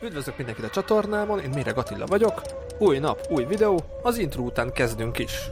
Üdvözlök mindenkit a csatornámon, én Méreg Attila vagyok. Új nap, új videó, az intro után kezdünk is.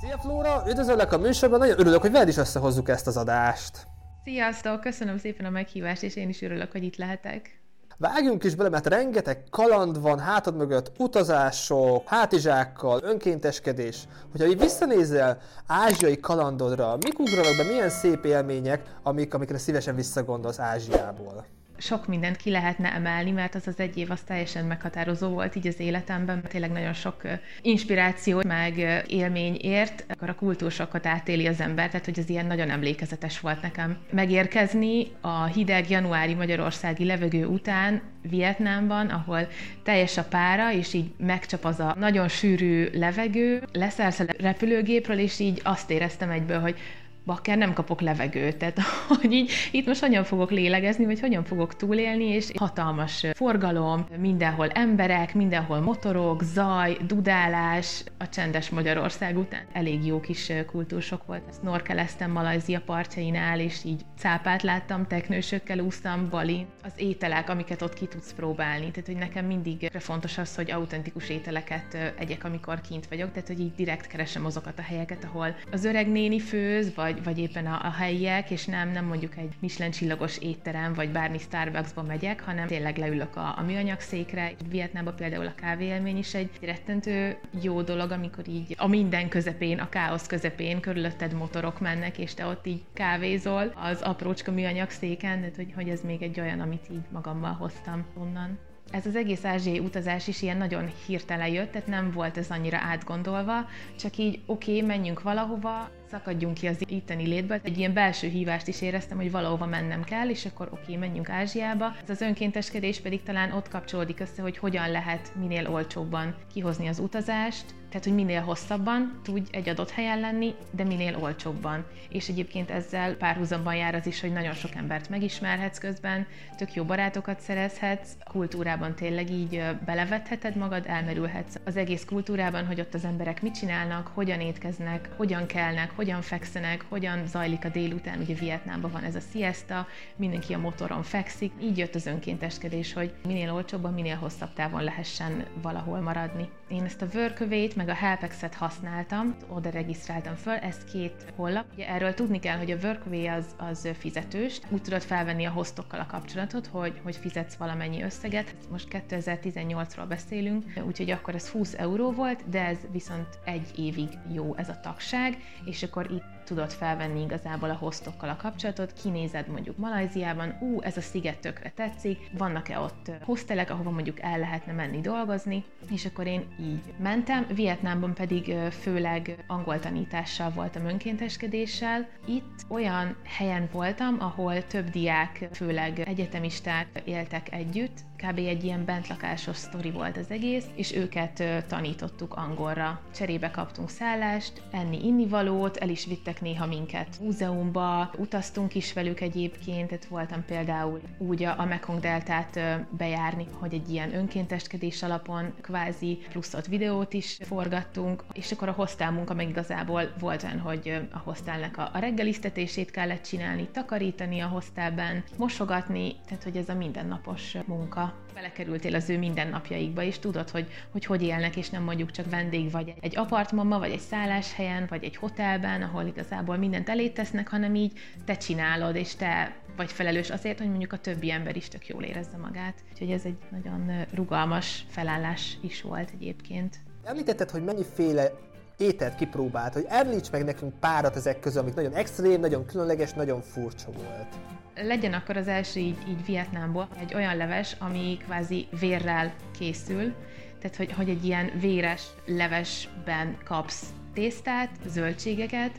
Szia Flóra, üdvözöllek a műsorban, nagyon örülök, hogy veled is összehozzuk ezt az adást. Sziasztok, köszönöm szépen a meghívást, és én is örülök, hogy itt lehetek. Vágjunk is bele, mert rengeteg kaland van hátad mögött, utazások, hátizsákkal, önkénteskedés. Hogyha így visszanézel ázsiai kalandodra, mik ugranak be, milyen szép élmények, amik, amikre szívesen visszagondolsz Ázsiából? Sok mindent ki lehetne emelni, mert az az egy év az teljesen meghatározó volt így az életemben, mert tényleg nagyon sok inspiráció, meg élmény ért, akkor a kultúrsokat átéli az ember, tehát hogy ez ilyen nagyon emlékezetes volt nekem. Megérkezni a hideg januári magyarországi levegő után Vietnámban, ahol teljes a pára, és így megcsap az a nagyon sűrű levegő, leszállsz a repülőgépről, és így azt éreztem egyből, hogy bakker nem kapok levegőt, tehát hogy így itt most hogyan fogok lélegezni, vagy hogyan fogok túlélni, és hatalmas forgalom, mindenhol emberek, mindenhol motorok, zaj, dudálás, a csendes Magyarország után elég jó kis kultúrsok volt. Snorkeleztem Malajzia partjainál, és így cápát láttam, teknősökkel úsztam, Bali. Az ételek, amiket ott ki tudsz próbálni, tehát hogy nekem mindig fontos az, hogy autentikus ételeket egyek, amikor kint vagyok, tehát hogy így direkt keresem azokat a helyeket, ahol az öreg néni főz, vagy vagy, vagy éppen a, a helyiek, és nem, nem mondjuk egy Michelin csillagos étterem, vagy bármi Starbucksba megyek, hanem tényleg leülök a, a műanyag székre. Vietnámban például a kávéélmény is egy rettentő jó dolog, amikor így a minden közepén, a káosz közepén körülötted motorok mennek, és te ott így kávézol az aprócska műanyag széken, de hogy, hogy ez még egy olyan, amit így magammal hoztam onnan ez az egész ázsiai utazás is ilyen nagyon hirtelen jött, tehát nem volt ez annyira átgondolva, csak így oké, okay, menjünk valahova, szakadjunk ki az itteni létből. Egy ilyen belső hívást is éreztem, hogy valahova mennem kell, és akkor oké, okay, menjünk Ázsiába. Ez az önkénteskedés pedig talán ott kapcsolódik össze, hogy hogyan lehet minél olcsóbban kihozni az utazást, tehát, hogy minél hosszabban tudj egy adott helyen lenni, de minél olcsóbban. És egyébként ezzel párhuzamban jár az is, hogy nagyon sok embert megismerhetsz közben, tök jó barátokat szerezhetsz, kultúrában tényleg így belevetheted magad, elmerülhetsz az egész kultúrában, hogy ott az emberek mit csinálnak, hogyan étkeznek, hogyan kelnek, hogyan fekszenek, hogyan zajlik a délután, ugye Vietnámban van ez a siesta, mindenki a motoron fekszik. Így jött az önkénteskedés, hogy minél olcsóbban, minél hosszabb távon lehessen valahol maradni. Én ezt a Workaway-t, meg a Helpex-et használtam, oda regisztráltam föl, ez két honlap. Ugye erről tudni kell, hogy a Workaway az, az fizetős, úgy tudod felvenni a hostokkal a kapcsolatot, hogy, hogy fizetsz valamennyi összeget. Most 2018-ról beszélünk, úgyhogy akkor ez 20 euró volt, de ez viszont egy évig jó ez a tagság, és akkor itt tudod felvenni igazából a hostokkal a kapcsolatot, kinézed mondjuk Malajziában, ú, ez a sziget tökre tetszik, vannak-e ott hostelek, ahova mondjuk el lehetne menni dolgozni, és akkor én így mentem. Vietnámban pedig főleg angol tanítással voltam önkénteskedéssel. Itt olyan helyen voltam, ahol több diák, főleg egyetemisták éltek együtt, kb. egy ilyen bentlakásos sztori volt az egész, és őket tanítottuk angolra. Cserébe kaptunk szállást, enni, innivalót, el is vittek néha minket múzeumba, utaztunk is velük egyébként, tehát voltam például úgy a Mekong Deltát bejárni, hogy egy ilyen önkénteskedés alapon kvázi plusz videót is forgattunk, és akkor a hostel munka meg igazából volt olyan, hogy a hostelnek a, reggeliztetését kellett csinálni, takarítani a hostelben, mosogatni, tehát hogy ez a mindennapos munka belekerültél az ő mindennapjaikba, és tudod, hogy, hogy hogy élnek, és nem mondjuk csak vendég vagy egy apartmanban, vagy egy szálláshelyen, vagy egy hotelben, ahol igazából mindent tesznek, hanem így te csinálod, és te vagy felelős azért, hogy mondjuk a többi ember is tök jól érezze magát. Úgyhogy ez egy nagyon rugalmas felállás is volt egyébként. Említetted, hogy mennyiféle ételt kipróbált, hogy említs meg nekünk párat ezek közül, amik nagyon extrém, nagyon különleges, nagyon furcsa volt. Legyen akkor az első így, így Vietnámból egy olyan leves, ami kvázi vérrel készül, tehát hogy, hogy egy ilyen véres levesben kapsz tésztát, zöldségeket,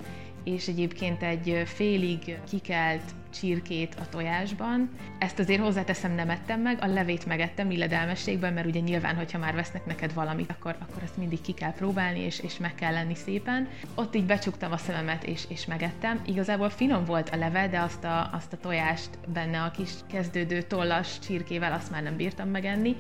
és egyébként egy félig kikelt csirkét a tojásban. Ezt azért hozzáteszem, nem ettem meg, a levét megettem illedelmességben, mert ugye nyilván, hogyha már vesznek neked valamit, akkor, akkor ezt mindig ki kell próbálni, és, és meg kell lenni szépen. Ott így becsuktam a szememet, és, és megettem. Igazából finom volt a leve, de azt a, azt a tojást benne a kis kezdődő tollas csirkével azt már nem bírtam megenni,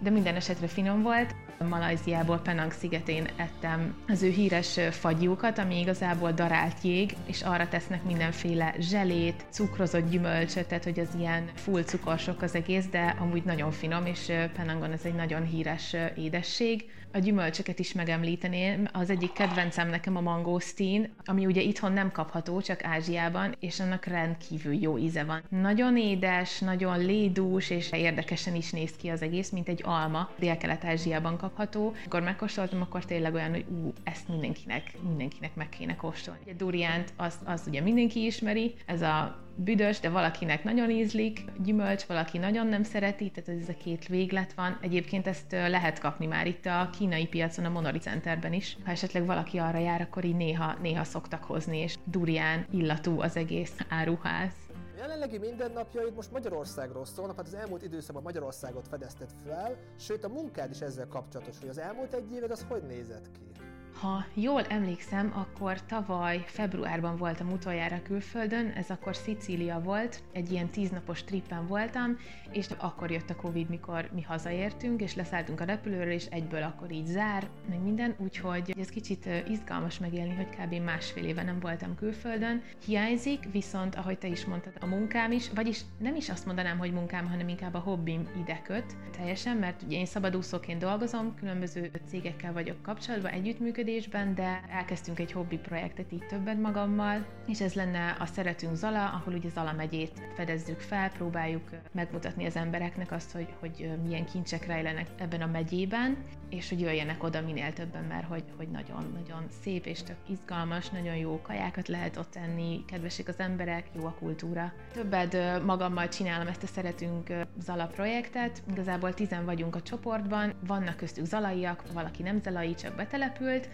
de minden esetre finom volt. Malajziából Penang szigetén ettem az ő híres fagyúkat, ami igazából darált jég, és arra tesznek mindenféle zselét, cukrozott gyümölcsöt, tehát hogy az ilyen full cukorsok az egész, de amúgy nagyon finom, és Penangon ez egy nagyon híres édesség. A gyümölcsöket is megemlíteném. Az egyik kedvencem nekem a mangósztín, ami ugye itthon nem kapható, csak Ázsiában, és annak rendkívül jó íze van. Nagyon édes, nagyon lédús, és érdekesen is néz ki az egész, mint egy alma. Dél-Kelet-Ázsiában kapható. Amikor megkóstoltam, akkor tényleg olyan, hogy ú, ezt mindenkinek, mindenkinek meg kéne kóstolni. A duriánt, az, az ugye mindenki ismeri, ez a büdös, de valakinek nagyon ízlik, gyümölcs, valaki nagyon nem szereti, tehát ez a két véglet van. Egyébként ezt lehet kapni már itt a kínai piacon, a Monori Centerben is. Ha esetleg valaki arra jár, akkor így néha, néha szoktak hozni, és durián illatú az egész áruház. Jelenlegi mindennapjaid most Magyarországról szólnak, hát az elmúlt időszakban Magyarországot fedezted fel, sőt a munkád is ezzel kapcsolatos, hogy az elmúlt egy éved az hogy nézett ki? Ha jól emlékszem, akkor tavaly februárban voltam utoljára külföldön, ez akkor Szicília volt, egy ilyen tíznapos trippen voltam, és akkor jött a Covid, mikor mi hazaértünk, és leszálltunk a repülőről, és egyből akkor így zár, meg minden, úgyhogy ez kicsit izgalmas megélni, hogy kb. másfél éve nem voltam külföldön. Hiányzik, viszont ahogy te is mondtad, a munkám is, vagyis nem is azt mondanám, hogy munkám, hanem inkább a hobbim ide köt teljesen, mert ugye én szabadúszóként dolgozom, különböző cégekkel vagyok kapcsolatban, együttműködés, működésben, de elkezdtünk egy hobbi projektet így többet magammal, és ez lenne a Szeretünk Zala, ahol ugye Zala megyét fedezzük fel, próbáljuk megmutatni az embereknek azt, hogy, hogy milyen kincsek rejlenek ebben a megyében, és hogy jöjjenek oda minél többen, mert hogy, hogy nagyon-nagyon szép és tök izgalmas, nagyon jó kajákat lehet ott enni, kedvesek az emberek, jó a kultúra. Többet magammal csinálom ezt a Szeretünk Zala projektet, igazából tizen vagyunk a csoportban, vannak köztük zalaiak, valaki nem zalai, csak betelepült,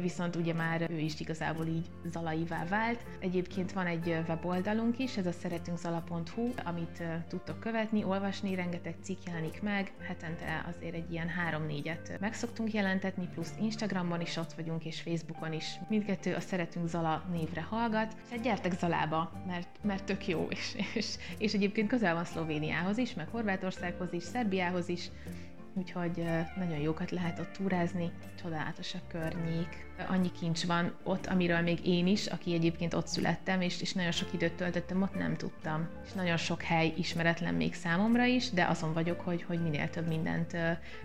viszont ugye már ő is igazából így zalaivá vált. Egyébként van egy weboldalunk is, ez a szeretünkzala.hu, amit tudtok követni, olvasni, rengeteg cikk jelenik meg, hetente azért egy ilyen három-négyet meg szoktunk jelentetni, plusz Instagramon is ott vagyunk, és Facebookon is. Mindkettő a Szeretünk Zala névre hallgat. Hát gyertek Zalába, mert, mert tök jó, és, és, és egyébként közel van Szlovéniához is, meg Horvátországhoz is, Szerbiához is, úgyhogy nagyon jókat lehet ott túrázni, csodálatos a környék. Annyi kincs van ott, amiről még én is, aki egyébként ott születtem, és, és nagyon sok időt töltöttem, ott nem tudtam. És nagyon sok hely ismeretlen még számomra is, de azon vagyok, hogy, hogy minél több mindent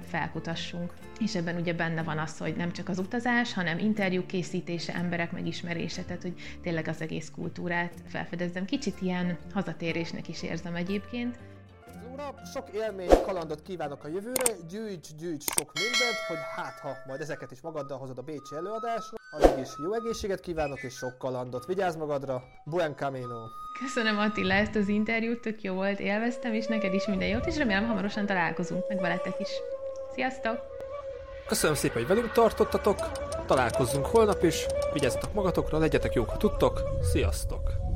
felkutassunk. És ebben ugye benne van az, hogy nem csak az utazás, hanem interjú készítése, emberek megismerése, tehát hogy tényleg az egész kultúrát felfedezzem. Kicsit ilyen hazatérésnek is érzem egyébként, nap, sok élmény, kalandot kívánok a jövőre, gyűjts, gyűjts sok mindent, hogy hát ha majd ezeket is magaddal hozod a Bécsi előadásra, addig is jó egészséget kívánok és sok kalandot. Vigyázz magadra, buen camino! Köszönöm Attila ezt az interjút, tök jó volt, élveztem, és neked is minden jót, és remélem hamarosan találkozunk, meg veletek is. Sziasztok! Köszönöm szépen, hogy velünk tartottatok, találkozzunk holnap is, vigyázzatok magatokra, legyetek jók, ha tudtok, sziasztok!